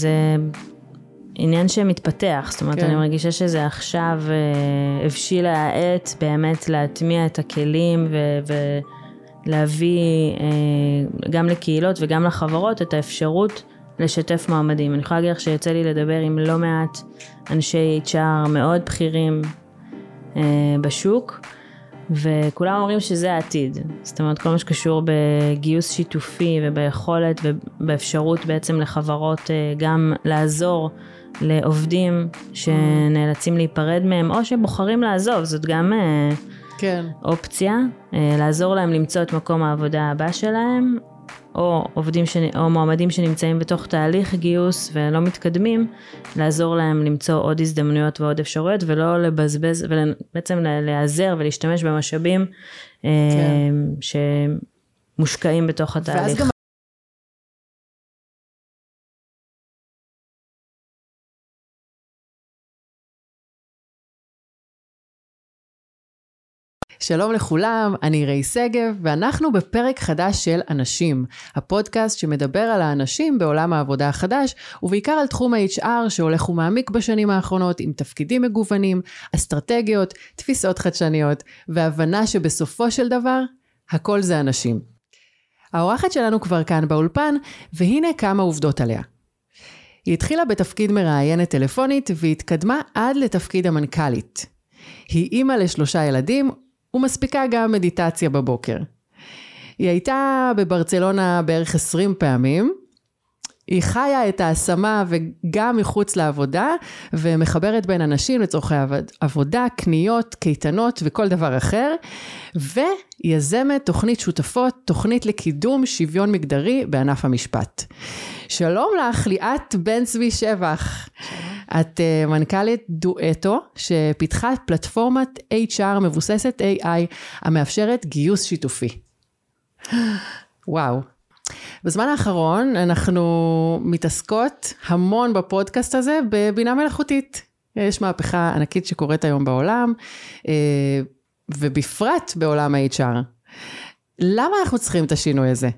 זה עניין שמתפתח, זאת אומרת, כן. אני מרגישה שזה עכשיו אה, הבשילה העת באמת להטמיע את הכלים ו- ולהביא אה, גם לקהילות וגם לחברות את האפשרות לשתף מועמדים. אני יכולה להגיד לך שיצא לי לדבר עם לא מעט אנשי HR מאוד בכירים אה, בשוק, וכולם אומרים שזה העתיד. זאת אומרת, כל מה שקשור בגיוס שיתופי וביכולת ובאפשרות בעצם לחברות אה, גם לעזור לעובדים שנאלצים להיפרד מהם, או שבוחרים לעזוב, זאת גם אה, כן. אופציה, אה, לעזור להם למצוא את מקום העבודה הבא שלהם, או עובדים, ש... או מועמדים שנמצאים בתוך תהליך גיוס ולא מתקדמים, לעזור להם למצוא עוד הזדמנויות ועוד אפשרויות, ולא לבזבז, ובעצם להיעזר ולהשתמש במשאבים אה, כן. שמושקעים בתוך ואז התהליך. גם שלום לכולם, אני ריי שגב, ואנחנו בפרק חדש של אנשים, הפודקאסט שמדבר על האנשים בעולם העבודה החדש, ובעיקר על תחום ה-HR שהולך ומעמיק בשנים האחרונות עם תפקידים מגוונים, אסטרטגיות, תפיסות חדשניות, והבנה שבסופו של דבר, הכל זה אנשים. האורחת שלנו כבר כאן באולפן, והנה כמה עובדות עליה. היא התחילה בתפקיד מראיינת טלפונית והתקדמה עד לתפקיד המנכ"לית. היא אימא לשלושה ילדים ומספיקה גם מדיטציה בבוקר. היא הייתה בברצלונה בערך 20 פעמים. היא חיה את ההשמה וגם מחוץ לעבודה, ומחברת בין אנשים לצורכי עבוד- עבודה, קניות, קייטנות וכל דבר אחר, ויזמת תוכנית שותפות, תוכנית לקידום שוויון מגדרי בענף המשפט. שלום לך, ליאת בן צבי שבח. את uh, מנכ"לית דואטו, שפיתחה פלטפורמת HR מבוססת AI, המאפשרת גיוס שיתופי. וואו. בזמן האחרון אנחנו מתעסקות המון בפודקאסט הזה בבינה מלאכותית. יש מהפכה ענקית שקורית היום בעולם, אה, ובפרט בעולם ה-HR. למה אנחנו צריכים את השינוי הזה?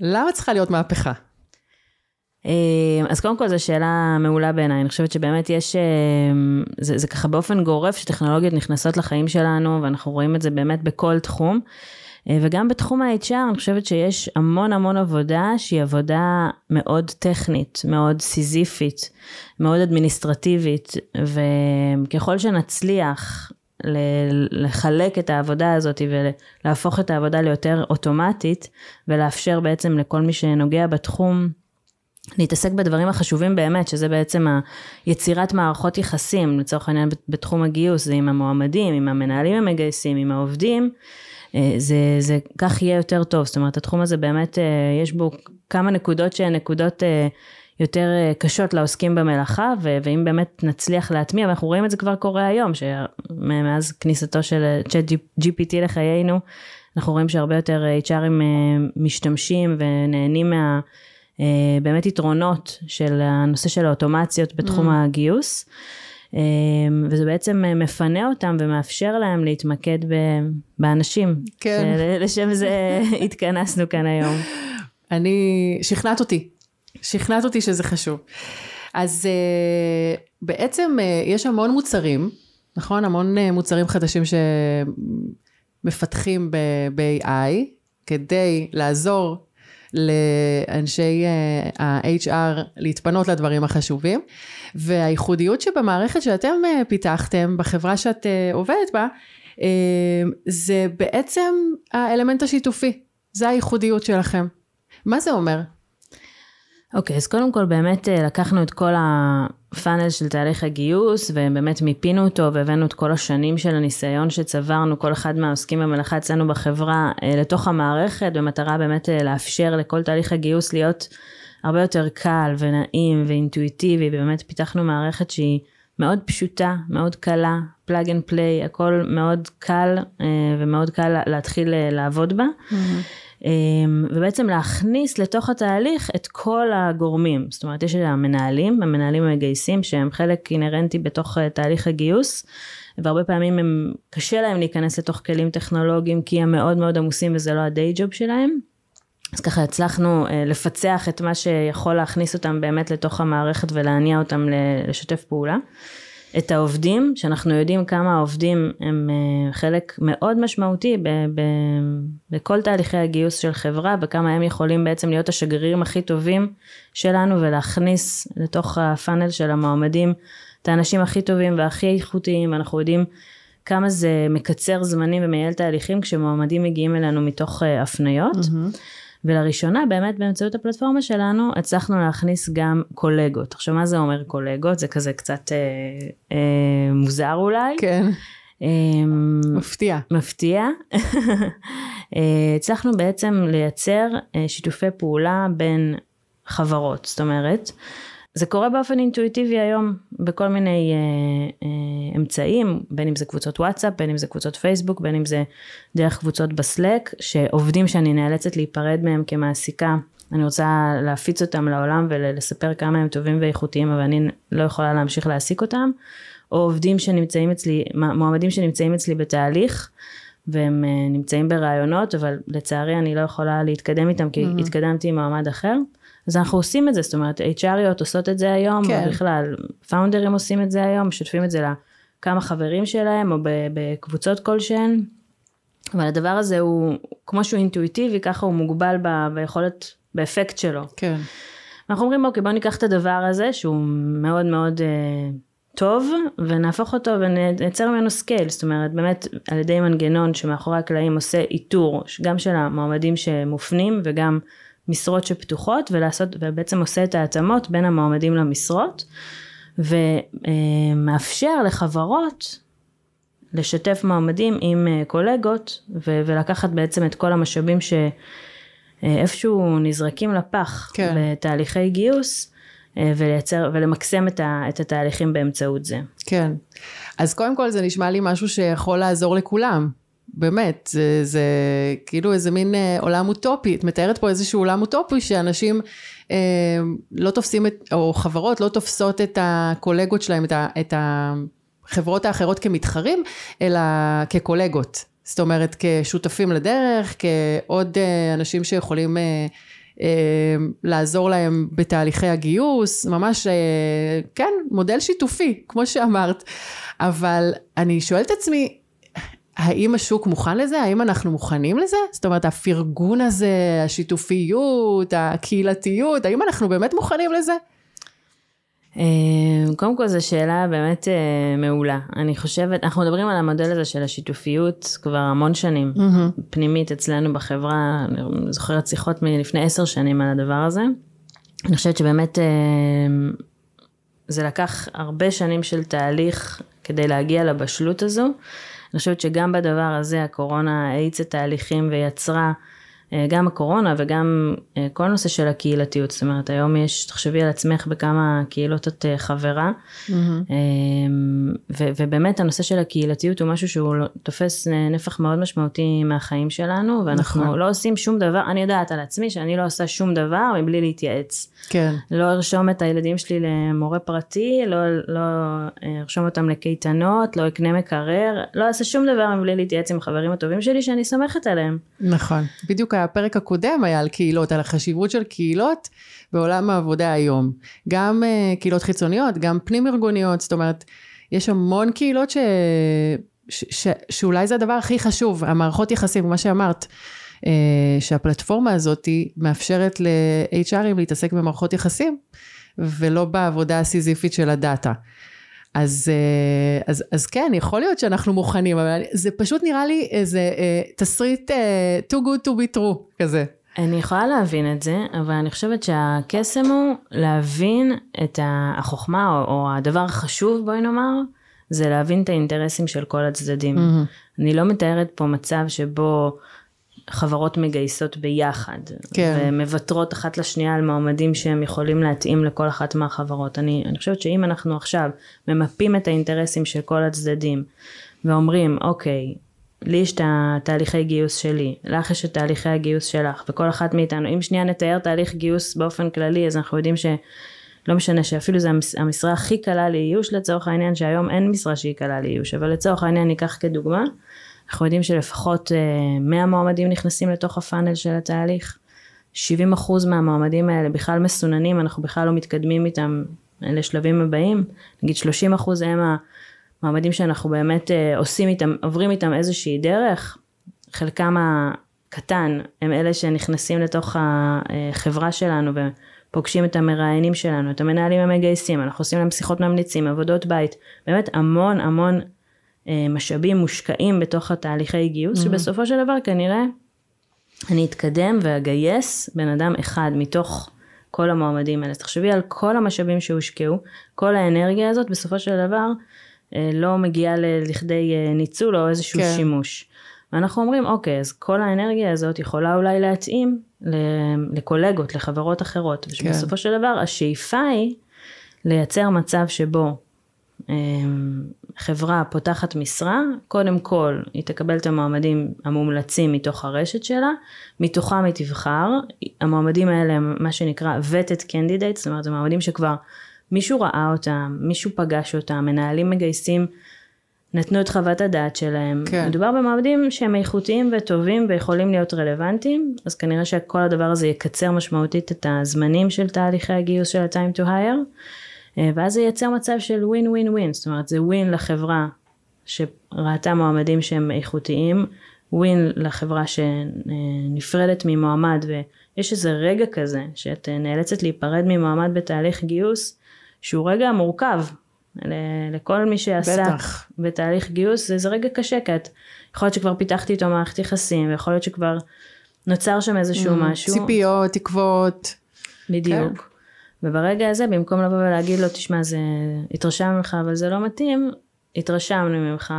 למה צריכה להיות מהפכה? אה, אז קודם כל זו שאלה מעולה בעיניי, אני חושבת שבאמת יש, אה, זה, זה ככה באופן גורף שטכנולוגיות נכנסות לחיים שלנו ואנחנו רואים את זה באמת בכל תחום. אה, וגם בתחום ה-HR אני חושבת שיש המון המון עבודה שהיא עבודה מאוד טכנית, מאוד סיזיפית, מאוד אדמיניסטרטיבית, וככל שנצליח לחלק את העבודה הזאת ולהפוך את העבודה ליותר אוטומטית ולאפשר בעצם לכל מי שנוגע בתחום להתעסק בדברים החשובים באמת, שזה בעצם היצירת מערכות יחסים, לצורך העניין בתחום הגיוס, זה עם המועמדים, עם המנהלים המגייסים, עם העובדים, אה, זה, זה כך יהיה יותר טוב, זאת אומרת התחום הזה באמת אה, יש בו כמה נקודות שהן נקודות אה, יותר קשות לעוסקים במלאכה, ו- ואם באמת נצליח להטמיע, ואנחנו רואים את זה כבר קורה היום, שמאז כניסתו של צ'אט GPT לחיינו, אנחנו רואים שהרבה יותר HRים משתמשים ונהנים מה... באמת יתרונות של הנושא של האוטומציות בתחום mm. הגיוס. וזה בעצם מפנה אותם ומאפשר להם להתמקד באנשים. כן. לשם זה התכנסנו כאן היום. אני, שכנעת אותי. שכנעת אותי שזה חשוב. אז בעצם יש המון מוצרים, נכון? המון מוצרים חדשים שמפתחים ב-AI כדי לעזור לאנשי ה-HR להתפנות לדברים החשובים, והייחודיות שבמערכת שאתם פיתחתם, בחברה שאת עובדת בה, זה בעצם האלמנט השיתופי, זה הייחודיות שלכם. מה זה אומר? אוקיי, okay, אז קודם כל באמת לקחנו את כל ה funnel של תהליך הגיוס, ובאמת מיפינו אותו והבאנו את כל השנים של הניסיון שצברנו, כל אחד מהעוסקים במלאכה אצלנו בחברה, לתוך המערכת, במטרה באמת לאפשר לכל תהליך הגיוס להיות הרבה יותר קל ונעים ואינטואיטיבי, ובאמת פיתחנו מערכת שהיא מאוד פשוטה, מאוד קלה, plug and play, הכל מאוד קל ומאוד קל להתחיל לעבוד בה. Mm-hmm. ובעצם להכניס לתוך התהליך את כל הגורמים, זאת אומרת יש את המנהלים, המנהלים המגייסים שהם חלק אינהרנטי בתוך תהליך הגיוס, והרבה פעמים הם, קשה להם להיכנס לתוך כלים טכנולוגיים כי הם מאוד מאוד עמוסים וזה לא הדיי ג'וב שלהם. אז ככה הצלחנו אה, לפצח את מה שיכול להכניס אותם באמת לתוך המערכת ולהניע אותם לשתף פעולה. את העובדים, שאנחנו יודעים כמה העובדים הם אה, חלק מאוד משמעותי ב- ב- בכל תהליכי הגיוס של חברה, וכמה הם יכולים בעצם להיות השגרירים הכי טובים שלנו ולהכניס לתוך הפאנל של המועמדים את האנשים הכי טובים והכי איכותיים, אנחנו יודעים כמה זה מקצר זמנים ומייעל תהליכים כשמועמדים מגיעים אלינו מתוך אה, הפניות. Mm-hmm. ולראשונה באמת באמצעות הפלטפורמה שלנו הצלחנו להכניס גם קולגות. עכשיו מה זה אומר קולגות? זה כזה קצת אה, אה, מוזר אולי. כן. אה, מפתיע. מפתיע. אה, הצלחנו בעצם לייצר אה, שיתופי פעולה בין חברות, זאת אומרת, זה קורה באופן אינטואיטיבי היום בכל מיני אה, אה, אמצעים, בין אם זה קבוצות וואטסאפ, בין אם זה קבוצות פייסבוק, בין אם זה דרך קבוצות בסלק, שעובדים שאני נאלצת להיפרד מהם כמעסיקה, אני רוצה להפיץ אותם לעולם ולספר כמה הם טובים ואיכותיים, אבל אני לא יכולה להמשיך להעסיק אותם, או עובדים שנמצאים אצלי, מועמדים שנמצאים אצלי בתהליך, והם אה, נמצאים ברעיונות, אבל לצערי אני לא יכולה להתקדם איתם כי mm-hmm. התקדמתי עם מועמד אחר. אז אנחנו עושים את זה, זאת אומרת, HRיות עושות את זה היום, כן. בכלל, פאונדרים עושים את זה היום, משתפים את זה לכמה חברים שלהם, או בקבוצות כלשהן, אבל הדבר הזה הוא, כמו שהוא אינטואיטיבי, ככה הוא מוגבל ב, ביכולת, באפקט שלו. כן. אנחנו אומרים, אוקיי, בוא ניקח את הדבר הזה, שהוא מאוד מאוד... אה, טוב ונהפוך אותו ונייצר ממנו scale זאת אומרת באמת על ידי מנגנון שמאחורי הקלעים עושה איתור גם של המועמדים שמופנים וגם משרות שפתוחות ולעשות, ובעצם עושה את ההתאמות בין המועמדים למשרות ומאפשר לחברות לשתף מועמדים עם אה, קולגות ו- ולקחת בעצם את כל המשאבים שאיפשהו נזרקים לפח כן. לתהליכי גיוס אה, ולייצר ולמקסם את, ה, את התהליכים באמצעות זה. כן, אז קודם כל זה נשמע לי משהו שיכול לעזור לכולם. באמת, זה, זה כאילו איזה מין אה, עולם אוטופי, את מתארת פה איזשהו עולם אוטופי שאנשים אה, לא תופסים, את, או חברות לא תופסות את הקולגות שלהם, את, ה, את החברות האחרות כמתחרים, אלא כקולגות. זאת אומרת, כשותפים לדרך, כעוד אה, אנשים שיכולים אה, אה, לעזור להם בתהליכי הגיוס, ממש, אה, כן, מודל שיתופי, כמו שאמרת. אבל אני שואלת את עצמי, האם השוק מוכן לזה? האם אנחנו מוכנים לזה? זאת אומרת, הפרגון הזה, השיתופיות, הקהילתיות, האם אנחנו באמת מוכנים לזה? אה, קודם כל זו שאלה באמת אה, מעולה. אני חושבת, אנחנו מדברים על המודל הזה של השיתופיות כבר המון שנים, mm-hmm. פנימית אצלנו בחברה, אני זוכרת שיחות מלפני עשר שנים על הדבר הזה. אני חושבת שבאמת אה, זה לקח הרבה שנים של תהליך כדי להגיע לבשלות הזו. אני חושבת שגם בדבר הזה הקורונה האיצה תהליכים ויצרה גם הקורונה וגם אה, כל נושא של הקהילתיות, זאת אומרת היום יש, תחשבי על עצמך בכמה קהילות את אה, חברה, mm-hmm. ו- ובאמת הנושא של הקהילתיות הוא משהו שהוא לא, תופס נפח מאוד משמעותי מהחיים שלנו, ואנחנו נכון. לא עושים שום דבר, אני יודעת על עצמי שאני לא עושה שום דבר מבלי להתייעץ. כן. לא ארשום את הילדים שלי למורה פרטי, לא, לא ארשום אותם לקייטנות, לא אקנה מקרר, לא אעשה שום דבר מבלי להתייעץ עם החברים הטובים שלי שאני סומכת עליהם. נכון, בדיוק הפרק הקודם היה על קהילות, על החשיבות של קהילות בעולם העבודה היום. גם uh, קהילות חיצוניות, גם פנים ארגוניות, זאת אומרת, יש המון קהילות ש... ש... ש... שאולי זה הדבר הכי חשוב, המערכות יחסים, מה שאמרת. uh, שהפלטפורמה הזאת מאפשרת ל-HRים להתעסק במערכות יחסים ולא בעבודה הסיזיפית של הדאטה. אז, אה, אז, אז כן, יכול להיות שאנחנו מוכנים, אבל זה פשוט נראה לי איזה אה, תסריט אה, too good to be true כזה. אני יכולה להבין את זה, אבל אני חושבת שהקסם הוא להבין את החוכמה, או, או הדבר החשוב, בואי נאמר, זה להבין את האינטרסים של כל הצדדים. Mm-hmm. אני לא מתארת פה מצב שבו חברות מגייסות ביחד, כן. ומוותרות אחת לשנייה על מועמדים שהם יכולים להתאים לכל אחת מהחברות. אני, אני חושבת שאם אנחנו עכשיו ממפים את האינטרסים של כל הצדדים, ואומרים, אוקיי, לי יש את התהליכי גיוס שלי, לך יש את תהליכי הגיוס שלך, וכל אחת מאיתנו, אם שנייה נתאר תהליך גיוס באופן כללי, אז אנחנו יודעים ש... לא משנה שאפילו זה המשרה הכי קלה לאיוש לצורך העניין, שהיום אין משרה שהיא קלה לאיוש, אבל לצורך העניין ניקח כדוגמה, אנחנו יודעים שלפחות 100 אה, מועמדים נכנסים לתוך הפאנל של התהליך. 70% מהמועמדים האלה בכלל מסוננים, אנחנו בכלל לא מתקדמים איתם לשלבים הבאים, נגיד 30% הם המועמדים שאנחנו באמת אה, עושים איתם, עוברים איתם איזושהי דרך, חלקם הקטן הם אלה שנכנסים לתוך החברה שלנו ופוגשים את המראיינים שלנו, את המנהלים המגייסים, אנחנו עושים להם שיחות ממליצים, עבודות בית, באמת המון המון אה, משאבים מושקעים בתוך התהליכי גיוס, mm-hmm. שבסופו של דבר כנראה אני אתקדם ואגייס בן אדם אחד מתוך כל המועמדים האלה. תחשבי על כל המשאבים שהושקעו, כל האנרגיה הזאת בסופו של דבר אה, לא מגיעה לכדי אה, ניצול או איזשהו כן. שימוש. ואנחנו אומרים אוקיי אז כל האנרגיה הזאת יכולה אולי להתאים לקולגות, לחברות אחרות. כן. ושבסופו של דבר השאיפה היא לייצר מצב שבו חברה פותחת משרה, קודם כל היא תקבל את המועמדים המומלצים מתוך הרשת שלה, מתוכם היא תבחר, המועמדים האלה הם מה שנקרא vetted candidates, זאת אומרת זה מועמדים שכבר מישהו ראה אותם, מישהו פגש אותם, מנהלים מגייסים נתנו את חוות הדעת שלהם, כן. מדובר במועמדים שהם איכותיים וטובים ויכולים להיות רלוונטיים, אז כנראה שכל הדבר הזה יקצר משמעותית את הזמנים של תהליכי הגיוס של ה-time to hire. אה, ואז זה ייצר מצב של ווין ווין ווין, זאת אומרת זה ווין לחברה שראתה מועמדים שהם איכותיים, ווין לחברה שנפרדת ממועמד ויש איזה רגע כזה שאת נאלצת להיפרד ממועמד בתהליך גיוס שהוא רגע מורכב לכל מי שעסק בטח. בתהליך גיוס זה, זה רגע קשה כי את יכול להיות שכבר פיתחתי איתו מערכת יחסים ויכול להיות שכבר נוצר שם איזשהו mm, משהו. ציפיות, תקוות. בדיוק. כן. וברגע הזה במקום לבוא ולהגיד לו תשמע זה התרשם ממך אבל זה לא מתאים התרשמנו ממך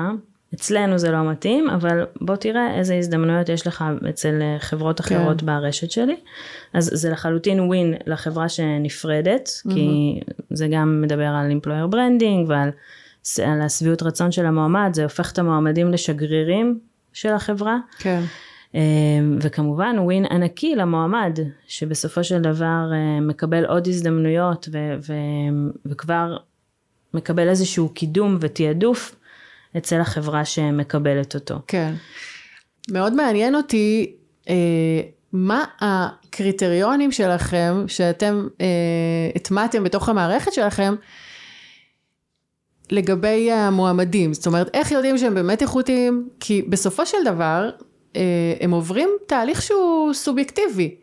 אצלנו זה לא מתאים אבל בוא תראה איזה הזדמנויות יש לך אצל חברות כן. אחרות כן. ברשת שלי אז זה לחלוטין ווין לחברה שנפרדת mm-hmm. כי זה גם מדבר על employer branding ועל על השביעות רצון של המועמד זה הופך את המועמדים לשגרירים של החברה. כן. אמ, וכמובן ווין ענקי למועמד שבסופו של דבר אה, מקבל עוד הזדמנויות ו- ו- וכבר מקבל איזשהו קידום ותעדוף אצל החברה שמקבלת אותו. כן. מאוד מעניין אותי אה, מה הקריטריונים שלכם שאתם אה, הטמעתם בתוך המערכת שלכם לגבי המועמדים, זאת אומרת איך יודעים שהם באמת איכותיים, כי בסופו של דבר הם עוברים תהליך שהוא סובייקטיבי.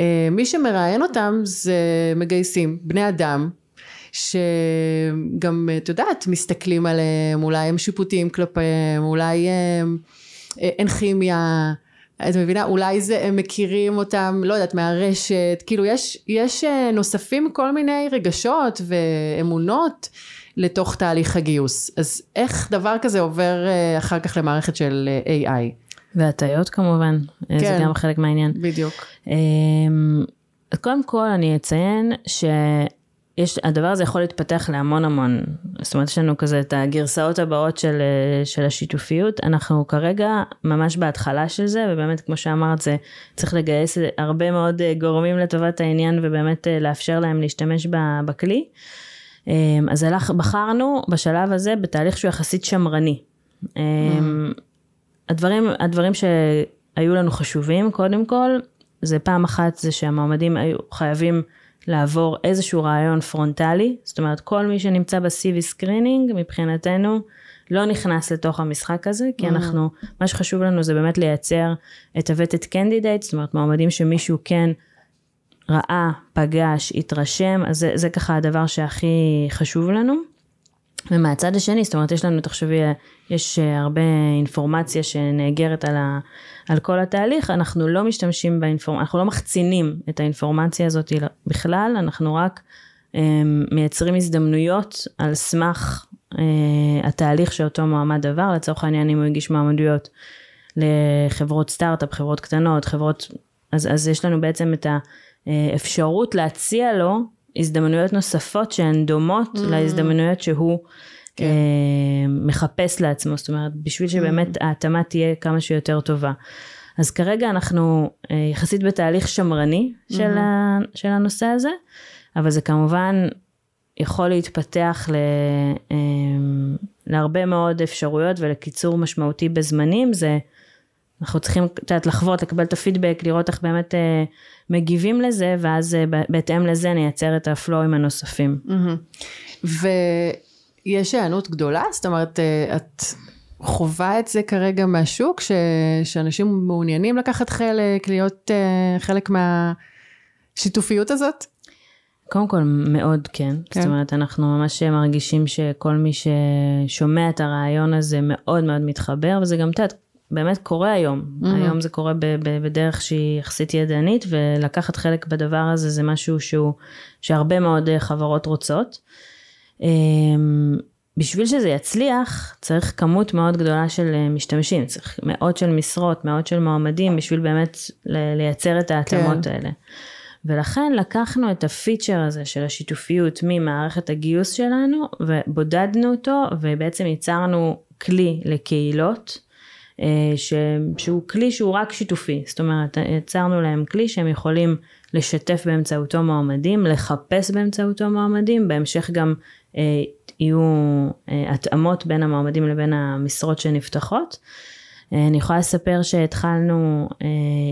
אה, מי שמראיין אותם זה מגייסים, בני אדם, שגם, את יודעת, מסתכלים עליהם, אולי הם שיפוטיים כלפיהם, אולי הם, אה, אין כימיה, את מבינה? אולי זה, הם מכירים אותם, לא יודעת, מהרשת, כאילו יש, יש נוספים כל מיני רגשות ואמונות לתוך תהליך הגיוס. אז איך דבר כזה עובר אחר כך למערכת של AI? והטיות כמובן, כן, זה גם חלק מהעניין. בדיוק. אמ, קודם כל אני אציין שיש, הדבר הזה יכול להתפתח להמון המון, זאת אומרת יש לנו כזה את הגרסאות הבאות של, של השיתופיות, אנחנו כרגע ממש בהתחלה של זה, ובאמת כמו שאמרת זה צריך לגייס הרבה מאוד גורמים לטובת העניין ובאמת לאפשר להם להשתמש בכלי. אמ, אז הלך, בחרנו בשלב הזה בתהליך שהוא יחסית שמרני. Mm. הדברים, הדברים שהיו לנו חשובים, קודם כל, זה פעם אחת זה שהמועמדים היו חייבים לעבור איזשהו ריאיון פרונטלי, זאת אומרת כל מי שנמצא ב-CV screening מבחינתנו לא נכנס לתוך המשחק הזה, כי mm-hmm. אנחנו, מה שחשוב לנו זה באמת לייצר את ה-vetted candidate, זאת אומרת מועמדים שמישהו כן ראה, פגש, התרשם, אז זה, זה ככה הדבר שהכי חשוב לנו. ומהצד השני, זאת אומרת, יש לנו, תחשבי, יש אה, הרבה אינפורמציה שנאגרת על, ה, על כל התהליך, אנחנו לא משתמשים באינפורמציה, אנחנו לא מחצינים את האינפורמציה הזאת בכלל, אנחנו רק um, מייצרים הזדמנויות על סמך uh, התהליך שאותו מועמד עבר, לצורך העניין אם הוא הגיש מועמדויות לחברות סטארט-אפ, חברות קטנות, חברות, אז, אז יש לנו בעצם את האפשרות להציע לו הזדמנויות נוספות שהן דומות mm. להזדמנויות שהוא כן. אה, מחפש לעצמו, זאת אומרת בשביל שבאמת mm. ההתאמה תהיה כמה שיותר טובה. אז כרגע אנחנו אה, יחסית בתהליך שמרני של, mm-hmm. ה, של הנושא הזה, אבל זה כמובן יכול להתפתח ל, אה, להרבה מאוד אפשרויות ולקיצור משמעותי בזמנים, זה אנחנו צריכים, את יודעת, לחוות, לקבל את הפידבק, לראות איך באמת אה, מגיבים לזה, ואז אה, בהתאם לזה נייצר את הפלואים הנוספים. ויש היענות גדולה? זאת אומרת, אה, את חווה את זה כרגע מהשוק, ש... שאנשים מעוניינים לקחת חלק, להיות uh, חלק מהשיתופיות הזאת? קודם כל מאוד כן. כן. זאת אומרת, אנחנו ממש מרגישים שכל מי ששומע את הרעיון הזה מאוד מאוד מתחבר, וזה גם, את יודעת, באמת קורה היום. Mm-hmm. היום זה קורה ב- ב- בדרך שהיא יחסית ידנית, ולקחת חלק בדבר הזה זה משהו שהוא, שהרבה מאוד אה, חברות רוצות. אמ, בשביל שזה יצליח, צריך כמות מאוד גדולה של אה, משתמשים, צריך מאות של משרות, מאות של מועמדים, בשביל באמת לייצר את ההתאמות כן. האלה. ולכן לקחנו את הפיצ'ר הזה של השיתופיות ממערכת הגיוס שלנו, ובודדנו אותו, ובעצם ייצרנו כלי לקהילות, אה, שהוא כלי שהוא רק שיתופי. זאת אומרת, יצרנו להם כלי שהם יכולים לשתף באמצעותו מועמדים, לחפש באמצעותו מועמדים, בהמשך גם אה, יהיו אה, התאמות בין המועמדים לבין המשרות שנפתחות. אה, אני יכולה לספר שהתחלנו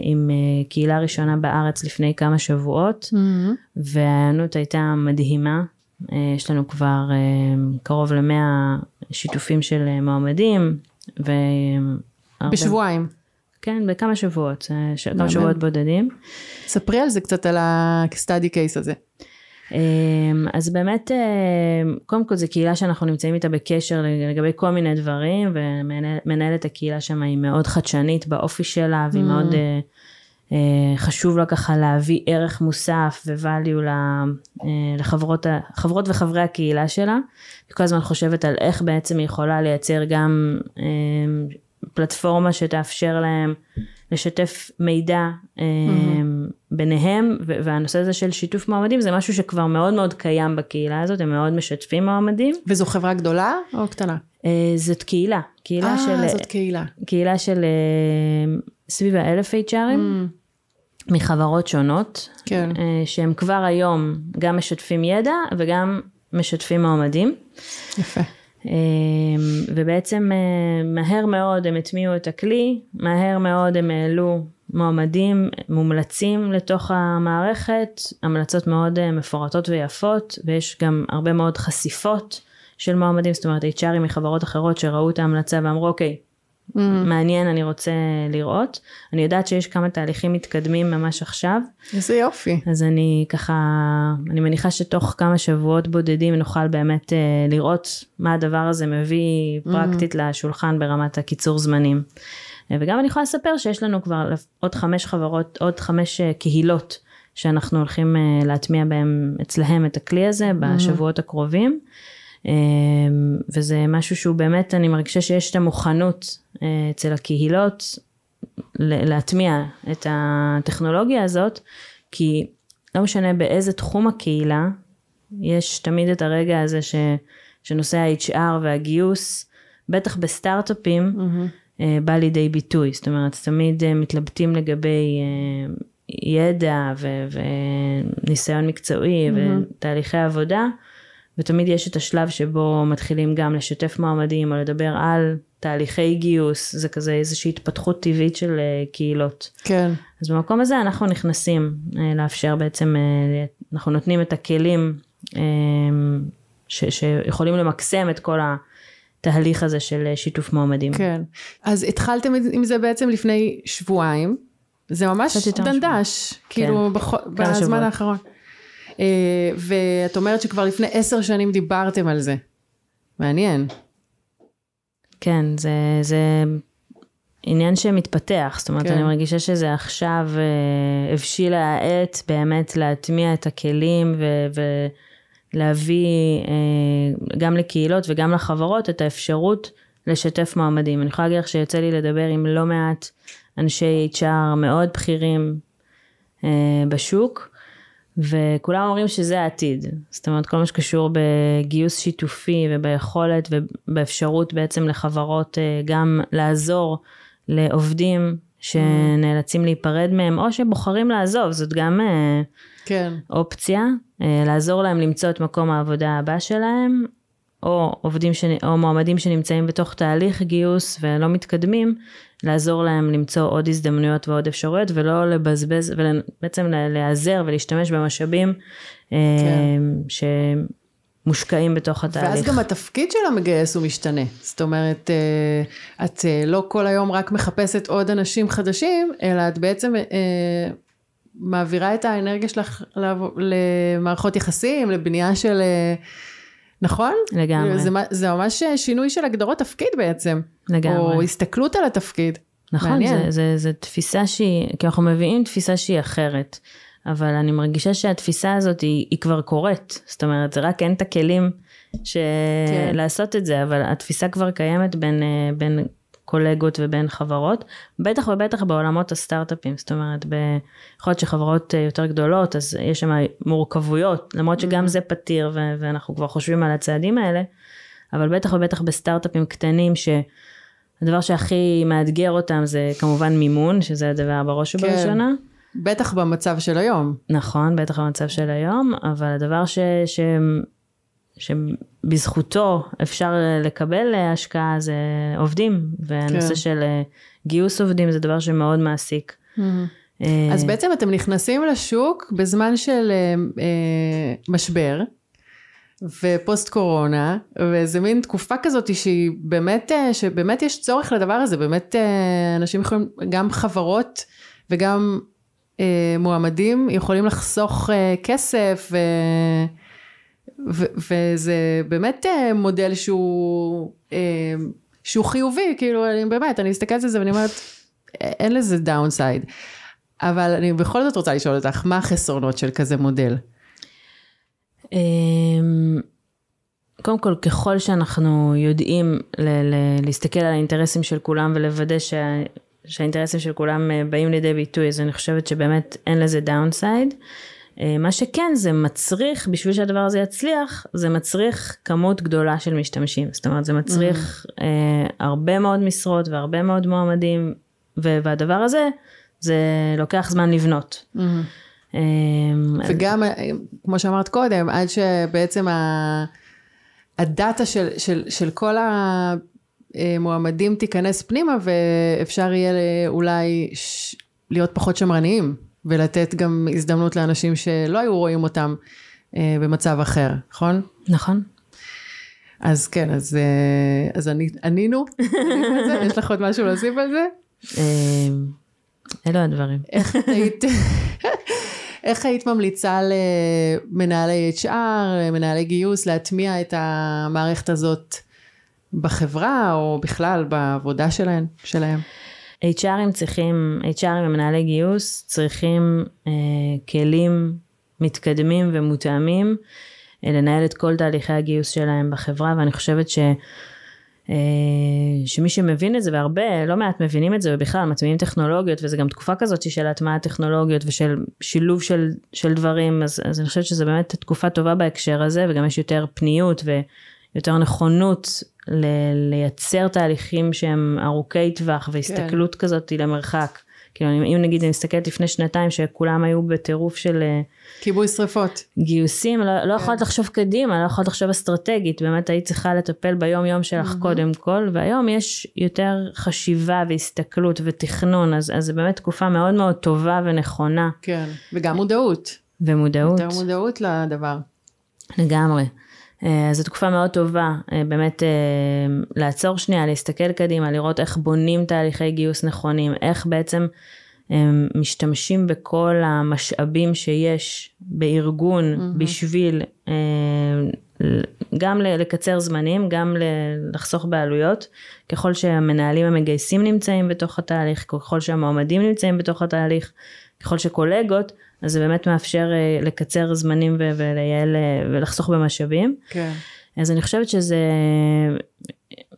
עם קהילה ראשונה בארץ לפני כמה שבועות, mm-hmm. וההיענות הייתה מדהימה. יש לנו כבר קרוב למאה שיתופים של מועמדים. ו... בשבועיים. כן, בכמה שבועות, כמה שבועות בודדים. ספרי על זה קצת, על ה-study case הזה. אמ, אז באמת, אמ, קודם כל זו קהילה שאנחנו נמצאים איתה בקשר לגבי כל מיני דברים, ומנהלת הקהילה שם היא מאוד חדשנית באופי שלה, והיא mm. מאוד אה, אה, חשוב לה ככה להביא ערך מוסף ו-value אה, לחברות חברות וחברי הקהילה שלה. היא כל הזמן חושבת על איך בעצם היא יכולה לייצר גם אמ, פלטפורמה שתאפשר להם לשתף מידע mm-hmm. ביניהם, והנושא הזה של שיתוף מועמדים זה משהו שכבר מאוד מאוד קיים בקהילה הזאת, הם מאוד משתפים מועמדים. וזו חברה גדולה או קטנה? אה, זאת קהילה, קהילה 아, של... אה, זאת קהילה. קהילה של סביב האלף HRים. Mm. מחברות שונות, כן. שהם כבר היום גם משתפים ידע וגם משתפים מועמדים. יפה. אמ, ובעצם אה, מהר מאוד הם הטמיעו את הכלי, מהר מאוד הם העלו מועמדים מומלצים לתוך המערכת, המלצות מאוד אה, מפורטות ויפות, ויש גם הרבה מאוד חשיפות של מועמדים, זאת אומרת HRים מחברות אחרות שראו את ההמלצה ואמרו אוקיי, mm. מעניין, אני רוצה לראות. אני יודעת שיש כמה תהליכים מתקדמים ממש עכשיו. איזה יופי. אז אני ככה, אני מניחה שתוך כמה שבועות בודדים נוכל באמת uh, לראות מה הדבר הזה מביא פרקטית mm. לשולחן ברמת הקיצור זמנים. Uh, וגם אני יכולה לספר שיש לנו כבר עוד חמש חברות, עוד חמש uh, קהילות שאנחנו הולכים uh, להטמיע בהם אצלהם את הכלי הזה בשבועות הקרובים. אמ, וזה משהו שהוא באמת, אני מרגישה שיש את המוכנות אה, אצל הקהילות להטמיע את הטכנולוגיה הזאת, כי לא משנה באיזה תחום הקהילה, יש תמיד את הרגע הזה ש, שנושא ה-HR והגיוס, בטח בסטארט-אפים, mm-hmm. בא לידי ביטוי. זאת אומרת, תמיד אה, מתלבטים לגבי ידע ו- וניסיון מקצועי mm-hmm. ותהליכי עבודה. ותמיד יש את השלב שבו מתחילים גם לשתף מועמדים או לדבר על תהליכי גיוס, זה כזה איזושהי התפתחות טבעית של uh, קהילות. כן. אז במקום הזה אנחנו נכנסים uh, לאפשר בעצם, uh, אנחנו נותנים את הכלים ש, שיכולים למקסם את כל התהליך הזה של שיתוף מועמדים. כן. אז התחלתם עם זה בעצם לפני שבועיים. זה ממש דנדש, כאילו כן. בח... בזמן שבועות. האחרון. אה, ואת אומרת שכבר לפני עשר שנים דיברתם על זה. מעניין. כן, זה, זה עניין שמתפתח, זאת אומרת, כן. אני מרגישה שזה עכשיו אה, הבשילה העת באמת להטמיע את הכלים ו... ולהביא אה, גם לקהילות וגם לחברות את האפשרות לשתף מועמדים. אני יכולה להגיד לך שיוצא לי לדבר עם לא מעט אנשי HR מאוד בכירים בשוק, וכולם אומרים שזה העתיד. זאת אומרת, כל מה שקשור בגיוס שיתופי וביכולת ובאפשרות בעצם לחברות אה, גם לעזור לעובדים שנאלצים להיפרד מהם, או שבוחרים לעזוב, זאת גם אה, כן. אופציה, אה, לעזור להם למצוא את מקום העבודה הבא שלהם. או עובדים, ש... או מועמדים שנמצאים בתוך תהליך גיוס ולא מתקדמים, לעזור להם למצוא עוד הזדמנויות ועוד אפשרויות, ולא לבזבז, ובעצם להיעזר ולהשתמש במשאבים כן. שמושקעים בתוך התהליך. ואז גם התפקיד של המגייס הוא משתנה. זאת אומרת, את לא כל היום רק מחפשת עוד אנשים חדשים, אלא את בעצם מעבירה את האנרגיה שלך למערכות יחסים, לבנייה של... אה, נכון? לגמרי. זה, זה ממש שינוי של הגדרות תפקיד בעצם. לגמרי. או הסתכלות על התפקיד. נכון, זה, זה, זה תפיסה שהיא, כי אנחנו מביאים תפיסה שהיא אחרת. אבל אני מרגישה שהתפיסה הזאת היא, היא כבר קורית. זאת אומרת, זה רק אין את הכלים ש... כן. לעשות את זה, אבל התפיסה כבר קיימת בין, אה, בין קולגות ובין חברות, בטח ובטח בעולמות הסטארט-אפים, זאת אומרת, יכול להיות שחברות אה, יותר גדולות, אז יש שם מורכבויות, למרות שגם mm-hmm. זה פתיר ו- ואנחנו כבר חושבים על הצעדים האלה, אבל בטח ובטח בסטארט-אפים קטנים, שהדבר שהכי מאתגר אותם זה כמובן מימון, שזה הדבר בראש כן. ובראשונה. בטח במצב של היום. נכון, בטח במצב של היום, אבל הדבר ש... שבזכותו אפשר לקבל השקעה זה עובדים, והנושא כן. של אה, גיוס עובדים זה דבר שמאוד מעסיק. Mm-hmm. אז בעצם אתם נכנסים לשוק בזמן של אה, משבר ופוסט קורונה, וזה מין תקופה כזאת שהיא באמת, שבאמת יש צורך לדבר הזה, באמת אנשים יכולים, גם חברות וגם מועמדים יכולים לחסוך כסף. ו... וזה באמת אה, מודל שהוא, אה, שהוא חיובי, כאילו, אני באמת, אני מסתכלת על זה ואני אומרת, אין לזה downside. אבל אני בכל זאת רוצה לשאול אותך, מה החסרונות של כזה מודל? אמ, קודם כל, ככל שאנחנו יודעים ל- ל- להסתכל על האינטרסים של כולם ולוודא שה- שהאינטרסים של כולם אה, באים לידי ביטוי, אז אני חושבת שבאמת אין לזה downside. אה, מה שכן זה מצריך, בשביל שהדבר הזה יצליח, זה מצריך כמות גדולה של משתמשים. זאת אומרת זה מצריך mm-hmm. אה, הרבה מאוד משרות והרבה מאוד מועמדים, והדבר הזה, זה לוקח זמן לבנות. Mm-hmm. אה, וגם, אז... כמו שאמרת קודם, עד שבעצם ה... הדאטה של, של, של כל המועמדים תיכנס פנימה ואפשר יהיה אולי ש... להיות פחות שמרניים. ולתת גם הזדמנות לאנשים שלא היו רואים אותם אה, במצב אחר, נכון? נכון. אז כן, אז, אה, אז אני, ענינו, יש לך עוד משהו להוסיף על זה? אה, אלו הדברים. איך היית, איך היית ממליצה למנהלי HR, מנהלי גיוס, להטמיע את המערכת הזאת בחברה, או בכלל בעבודה שלהם? שלהם? HRים צריכים, HRים ומנהלי גיוס צריכים אה, כלים מתקדמים ומותאמים אה, לנהל את כל תהליכי הגיוס שלהם בחברה ואני חושבת ש... אה, שמי שמבין את זה והרבה לא מעט מבינים את זה ובכלל מטמיעים טכנולוגיות וזה גם תקופה כזאת של הטמעת טכנולוגיות ושל שילוב של, של דברים אז, אז אני חושבת שזה באמת תקופה טובה בהקשר הזה וגם יש יותר פניות ויותר נכונות ל- לייצר תהליכים שהם ארוכי טווח והסתכלות כן. כזאת למרחק. כאילו אם נגיד אני מסתכלת לפני שנתיים שכולם היו בטירוף של אה, כיבוי שרפות גיוסים לא, לא כן. יכולת לחשוב קדימה לא יכולת לחשוב אסטרטגית באמת היית צריכה לטפל ביום יום שלך mm-hmm. קודם כל והיום יש יותר חשיבה והסתכלות ותכנון אז, אז זה באמת תקופה מאוד מאוד טובה ונכונה. כן וגם מודעות. ומודעות. יותר מודעות לדבר. לגמרי. אה, זו תקופה מאוד טובה, אה, באמת אה, לעצור שנייה, להסתכל קדימה, לראות איך בונים תהליכי גיוס נכונים, איך בעצם משתמשים בכל המשאבים שיש בארגון mm-hmm. בשביל גם לקצר זמנים, גם לחסוך בעלויות, ככל שהמנהלים המגייסים נמצאים בתוך התהליך, ככל שהמועמדים נמצאים בתוך התהליך, ככל שקולגות, אז זה באמת מאפשר uh, לקצר זמנים ולייעל uh, ולחסוך במשאבים. כן. אז אני חושבת שזה,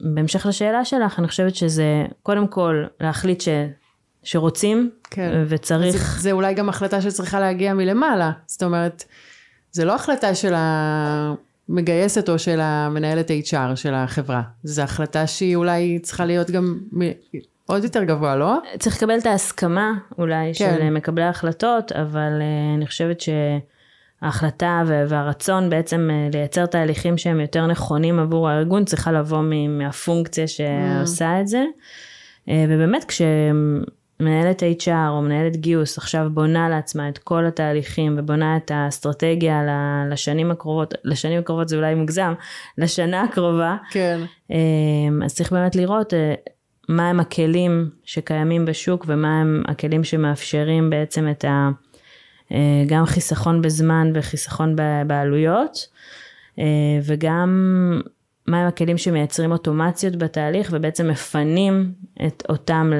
בהמשך לשאלה שלך, אני חושבת שזה קודם כל להחליט ש, שרוצים כן. וצריך... זה, זה אולי גם החלטה שצריכה להגיע מלמעלה, זאת אומרת, זה לא החלטה של המגייסת או של המנהלת HR של החברה, זו החלטה שהיא אולי צריכה להיות גם עוד יותר גבוה, לא? צריך לקבל את ההסכמה אולי כן. של מקבלי ההחלטות, אבל uh, אני חושבת ההחלטה והרצון בעצם אה, לייצר תהליכים שהם יותר נכונים עבור הארגון צריכה לבוא מהפונקציה שעושה את זה. אה, ובאמת כשמנהלת HR או מנהלת גיוס עכשיו בונה לעצמה את כל התהליכים ובונה את האסטרטגיה לשנים הקרובות, לשנים הקרובות זה אולי מוגזם, לשנה הקרובה, כן. אז צריך באמת לראות מה הם הכלים שקיימים בשוק ומה הם הכלים שמאפשרים בעצם את ה... אה, גם חיסכון בזמן וחיסכון בעלויות, אה, וגם מהם הכלים שמייצרים אוטומציות בתהליך ובעצם מפנים את אותם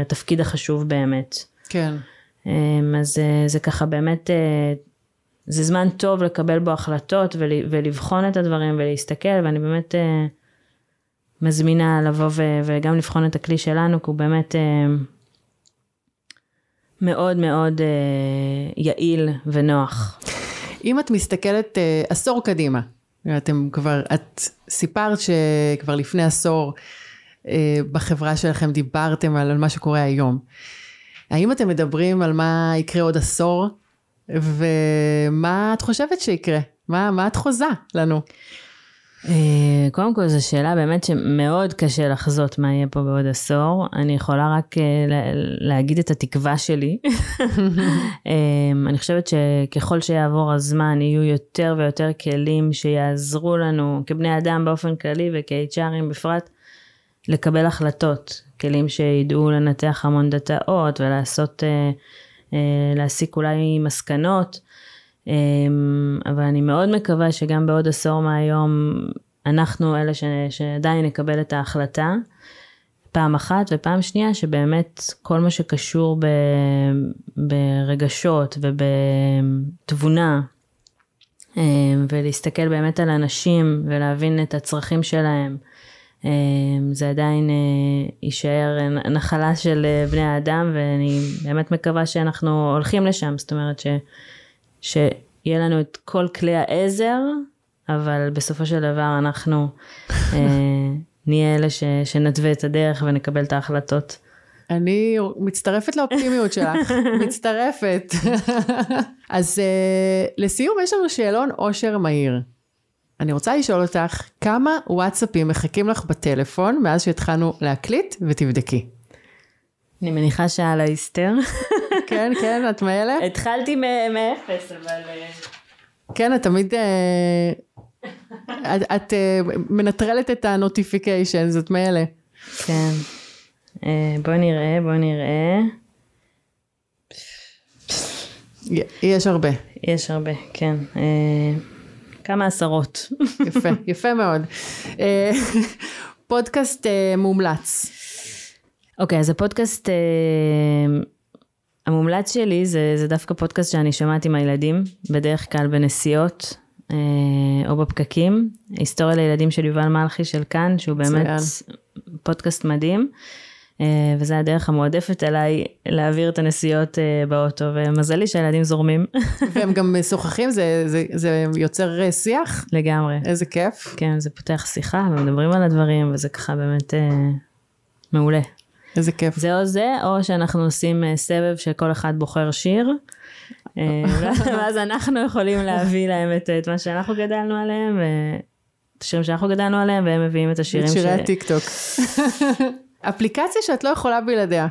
לתפקיד החשוב באמת. כן. אה, אז זה, זה ככה באמת, זה זמן טוב לקבל בו החלטות ולבחון את הדברים ולהסתכל, ואני באמת מזמינה לבוא וגם לבחון את הכלי שלנו, כי הוא באמת מאוד מאוד אה, יעיל ונוח. אם את מסתכלת אה, עשור קדימה, אתם כבר, את סיפרת שכבר לפני עשור אה, בחברה שלכם דיברתם על, על מה שקורה היום. האם אתם מדברים על מה יקרה עוד עשור, ומה את חושבת שיקרה? מה, מה את חוזה לנו? אה, קודם כל זו שאלה באמת שמאוד קשה לחזות מה יהיה פה בעוד עשור. אני יכולה רק אה, להגיד את התקווה שלי. אה, אני חושבת שככל שיעבור הזמן יהיו יותר ויותר כלים שיעזרו לנו כבני אדם באופן כללי וכ-HRים בפרט לקבל החלטות. כלים שידעו לנתח המון דאטאות ולעשות, להסיק אולי מסקנות. אמ, אבל אני מאוד מקווה שגם בעוד עשור מהיום אנחנו אלה ש, שעדיין נקבל את ההחלטה. פעם אחת ופעם שנייה שבאמת כל מה שקשור ב, ברגשות ובתבונה אמ, ולהסתכל באמת על אנשים ולהבין את הצרכים שלהם אמ, זה עדיין אה, יישאר נחלה של אה, בני האדם ואני באמת מקווה שאנחנו הולכים לשם זאת אומרת ש... שיהיה לנו את כל כלי העזר, אבל בסופו של דבר אנחנו אה, נהיה אלה ש, שנתווה את הדרך ונקבל את ההחלטות. אני מצטרפת לאופטימיות שלך, מצטרפת. אז uh, לסיום יש לנו שאלון עושר מהיר. אני רוצה לשאול אותך, כמה וואטסאפים מחכים לך בטלפון מאז שהתחלנו להקליט ותבדקי. אני מניחה שעל ההיסטר. כן, כן, את מאלה? התחלתי מאפס, אבל... אה, כן, את תמיד... אה, את, את אה, מנטרלת את ה notification, זאת מאלה. כן. בוא נראה, בוא נראה. יש הרבה. יש הרבה, כן. כמה עשרות. יפה, יפה מאוד. פודקאסט מומלץ. אוקיי, אז הפודקאסט המומלץ שלי זה, זה דווקא פודקאסט שאני שומעת עם הילדים, בדרך כלל בנסיעות אה, או בפקקים. היסטוריה לילדים של יובל מלכי של כאן, שהוא באמת ציין. פודקאסט מדהים. אה, וזה הדרך המועדפת עליי להעביר את הנסיעות אה, באוטו, ומזלי שהילדים זורמים. והם גם משוחחים, זה, זה, זה יוצר אה, שיח? לגמרי. איזה כיף. כן, זה פותח שיחה, ומדברים על הדברים, וזה ככה באמת אה, מעולה. איזה כיף. זה או זה, או שאנחנו עושים אה, סבב שכל אחד בוחר שיר. אה, ואז אנחנו יכולים להביא להם את, את מה שאנחנו גדלנו עליהם, את השירים שאנחנו גדלנו עליהם, והם מביאים את השירים ש... את שירי הטיק טוק. אפליקציה שאת לא יכולה בלעדיה.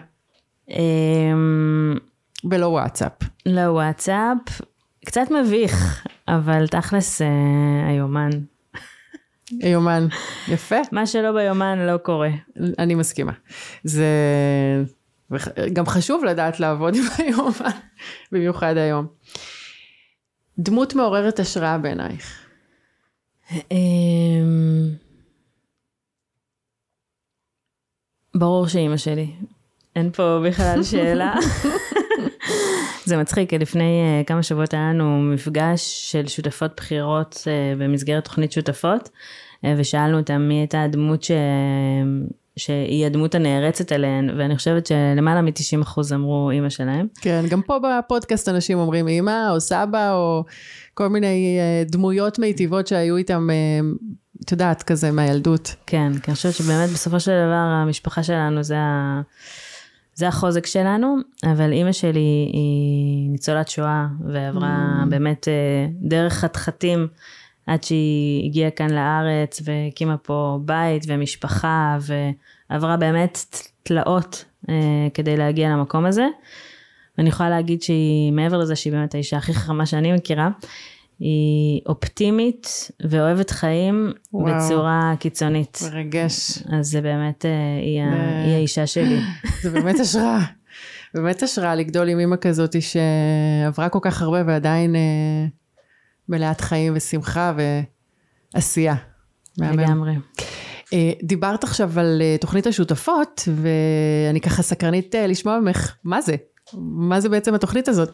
אמ, בלא וואטסאפ. לא וואטסאפ, קצת מביך, אבל תכלס אה, היומן. יומן, יפה. מה שלא ביומן לא קורה. אני מסכימה. זה גם חשוב לדעת לעבוד עם היומן, במיוחד היום. דמות מעוררת השראה בעינייך. אמ, ברור שאימא שלי. אין פה בכלל שאלה. זה מצחיק, לפני uh, כמה שבועות היה לנו מפגש של שותפות בחירות uh, במסגרת תוכנית שותפות, uh, ושאלנו אותם מי הייתה הדמות ש... שהיא הדמות הנערצת עליהן, ואני חושבת שלמעלה מ-90% אמרו אימא שלהם. כן, גם פה בפודקאסט אנשים אומרים אימא או סבא או כל מיני דמויות מיטיבות שהיו איתם, את יודעת, כזה מהילדות. כן, כי אני חושבת שבאמת בסופו של דבר המשפחה שלנו זה ה... זה החוזק שלנו, אבל אימא שלי היא ניצולת שואה, ועברה mm. באמת אה, דרך חתחתים עד שהיא הגיעה כאן לארץ, והקימה פה בית ומשפחה, ועברה באמת תלאות אה, כדי להגיע למקום הזה. ואני יכולה להגיד שהיא, מעבר לזה שהיא באמת האישה הכי חכמה שאני מכירה, היא אופטימית ואוהבת חיים וואו. בצורה קיצונית. מרגש. אז זה באמת, אה, היא, ו... היא האישה שלי. זה באמת השראה. באמת השראה לגדול עם אימא כזאת שעברה כל כך הרבה ועדיין אה, מלאת חיים ושמחה ועשייה. לגמרי. אה, דיברת עכשיו על תוכנית השותפות, ואני ככה סקרנית לשמוע ממך, מה זה? מה זה בעצם התוכנית הזאת?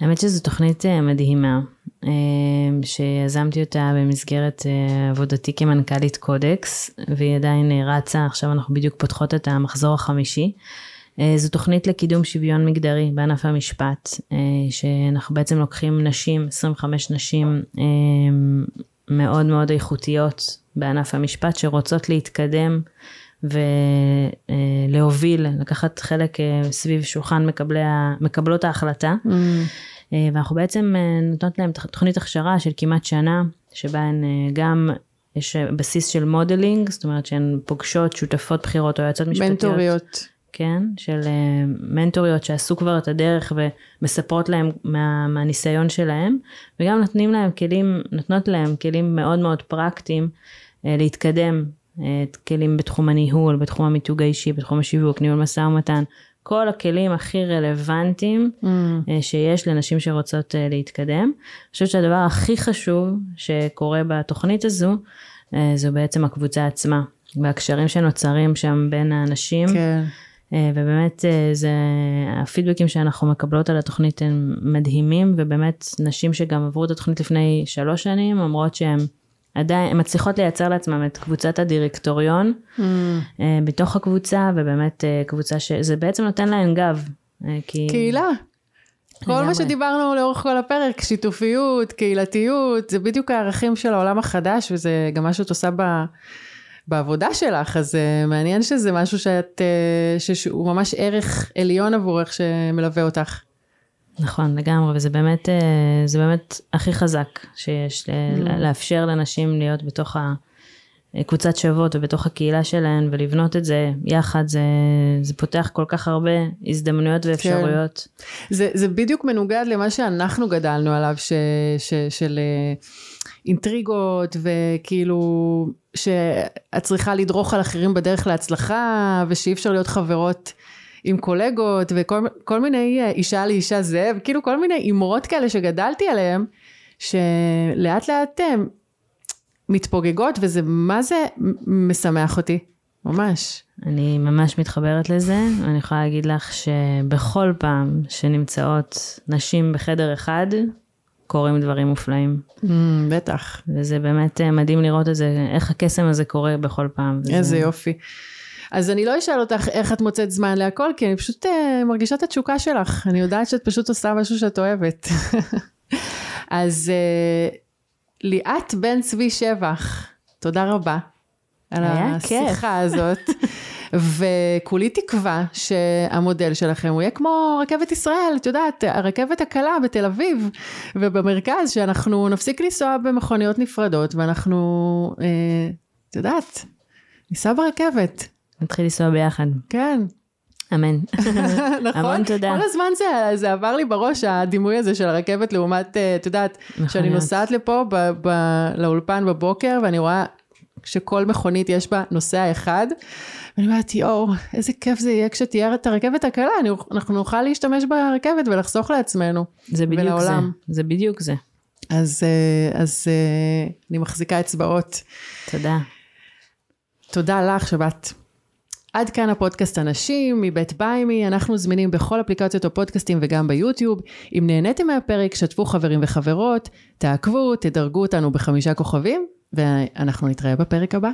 האמת שזו תוכנית אה, מדהימה, אה, שיזמתי אותה במסגרת אה, עבודתי כמנכ"לית קודקס, והיא עדיין רצה, עכשיו אנחנו בדיוק פותחות את המחזור החמישי. זו תוכנית לקידום שוויון מגדרי בענף המשפט, שאנחנו בעצם לוקחים נשים, 25 נשים מאוד מאוד איכותיות בענף המשפט, שרוצות להתקדם ולהוביל, לקחת חלק אה, סביב שולחן מקבלי, מקבלות ההחלטה. Mm. אה, ואנחנו בעצם אה, נותנות להם תוכנית הכשרה של כמעט שנה, שבה הן גם, יש בסיס של modeling, זאת אומרת שהן פוגשות שותפות בחירות או יועצות משפטיות. מנטוריות. כן, של מנטוריות שעשו כבר את הדרך ומספרות להם מה, מהניסיון שלהם, וגם נותנים להם כלים, נותנות להם כלים מאוד מאוד פרקטיים להתקדם כלים בתחום הניהול, בתחום המיתוג האישי, בתחום השיווק, ניהול משא ומתן, כל הכלים הכי רלוונטיים mm. אה, שיש לנשים שרוצות אה, להתקדם. אני חושבת שהדבר הכי חשוב שקורה בתוכנית הזו, אה, זו בעצם הקבוצה עצמה, והקשרים שנוצרים שם בין האנשים. כן. ובאמת זה, הפידבקים שאנחנו מקבלות על התוכנית הם מדהימים, ובאמת נשים שגם עברו את התוכנית לפני שלוש שנים אומרות שהן עדיין, הן מצליחות לייצר לעצמם את קבוצת הדירקטוריון mm. אה, בתוך הקבוצה, ובאמת אה, קבוצה שזה בעצם נותן להן גב. אה, כי... קהילה. כל מה שדיברנו לאורך כל הפרק, שיתופיות, קהילתיות, זה בדיוק הערכים של העולם החדש, וזה גם מה שאת עושה ב... בעבודה שלך, אז uh, מעניין שזה משהו שאת, uh, שהוא ממש ערך עליון עבורך שמלווה אותך. נכון, לגמרי, וזה באמת, אה, זה באמת הכי חזק שיש, mm. לאפשר לנשים להיות בתוך הקבוצת שוות ובתוך הקהילה שלהן ולבנות את זה יחד, זה, זה פותח כל כך הרבה הזדמנויות ואפשרויות. כן. זה, זה בדיוק מנוגד למה שאנחנו גדלנו עליו, ש, ש, של אה, אינטריגות וכאילו שאת צריכה לדרוך על אחרים בדרך להצלחה ושאי אפשר להיות חברות. עם קולגות וכל מיני אה, אישה לאישה זאב, כאילו כל מיני אמרות כאלה שגדלתי עליהן, שלאט לאט אה, מתפוגגות וזה מה זה משמח אותי, ממש. אני ממש מתחברת לזה, אני יכולה להגיד לך שבכל פעם שנמצאות נשים בחדר אחד, קורים דברים מופלאים. Mm, בטח. וזה באמת אה, מדהים לראות את זה, איך הקסם הזה קורה בכל פעם. איזה וזה... יופי. אז אני לא אשאל אותך איך את מוצאת זמן להכל, כי אני פשוט uh, מרגישה את התשוקה שלך. אני יודעת שאת פשוט עושה משהו שאת אוהבת. אז uh, ליאת בן צבי שבח, תודה רבה על השיחה. הזאת. וכולי תקווה שהמודל שלכם הוא יהיה כמו רכבת ישראל, את יודעת, הרכבת הקלה בתל אביב ובמרכז, שאנחנו נפסיק לנסוע במכוניות נפרדות ואנחנו, אה, את יודעת, ניסע ברכבת. נתחיל לנסוע ביחד. כן. אמן. נכון? המון תודה. כל הזמן זה, זה עבר לי בראש, הדימוי הזה של הרכבת לעומת, אה, את יודעת, כשאני נוסעת לפה ב, ב, לאולפן בבוקר, ואני רואה שכל מכונית יש בה נוסע אחד, ואני אומרת, יואו, איזה כיף זה יהיה כשתהיה את הרכבת הקלה, אני, אנחנו נוכל להשתמש ברכבת ולחסוך לעצמנו. זה בדיוק ולעולם. זה, זה בדיוק זה. אז, אה, אז אה, אני מחזיקה אצבעות. תודה. תודה לך שבאת. עד כאן הפודקאסט אנשים מבית ביימי, אנחנו זמינים בכל אפליקציות הפודקאסטים וגם ביוטיוב. אם נהניתם מהפרק, שתפו חברים וחברות, תעקבו, תדרגו אותנו בחמישה כוכבים, ואנחנו נתראה בפרק הבא.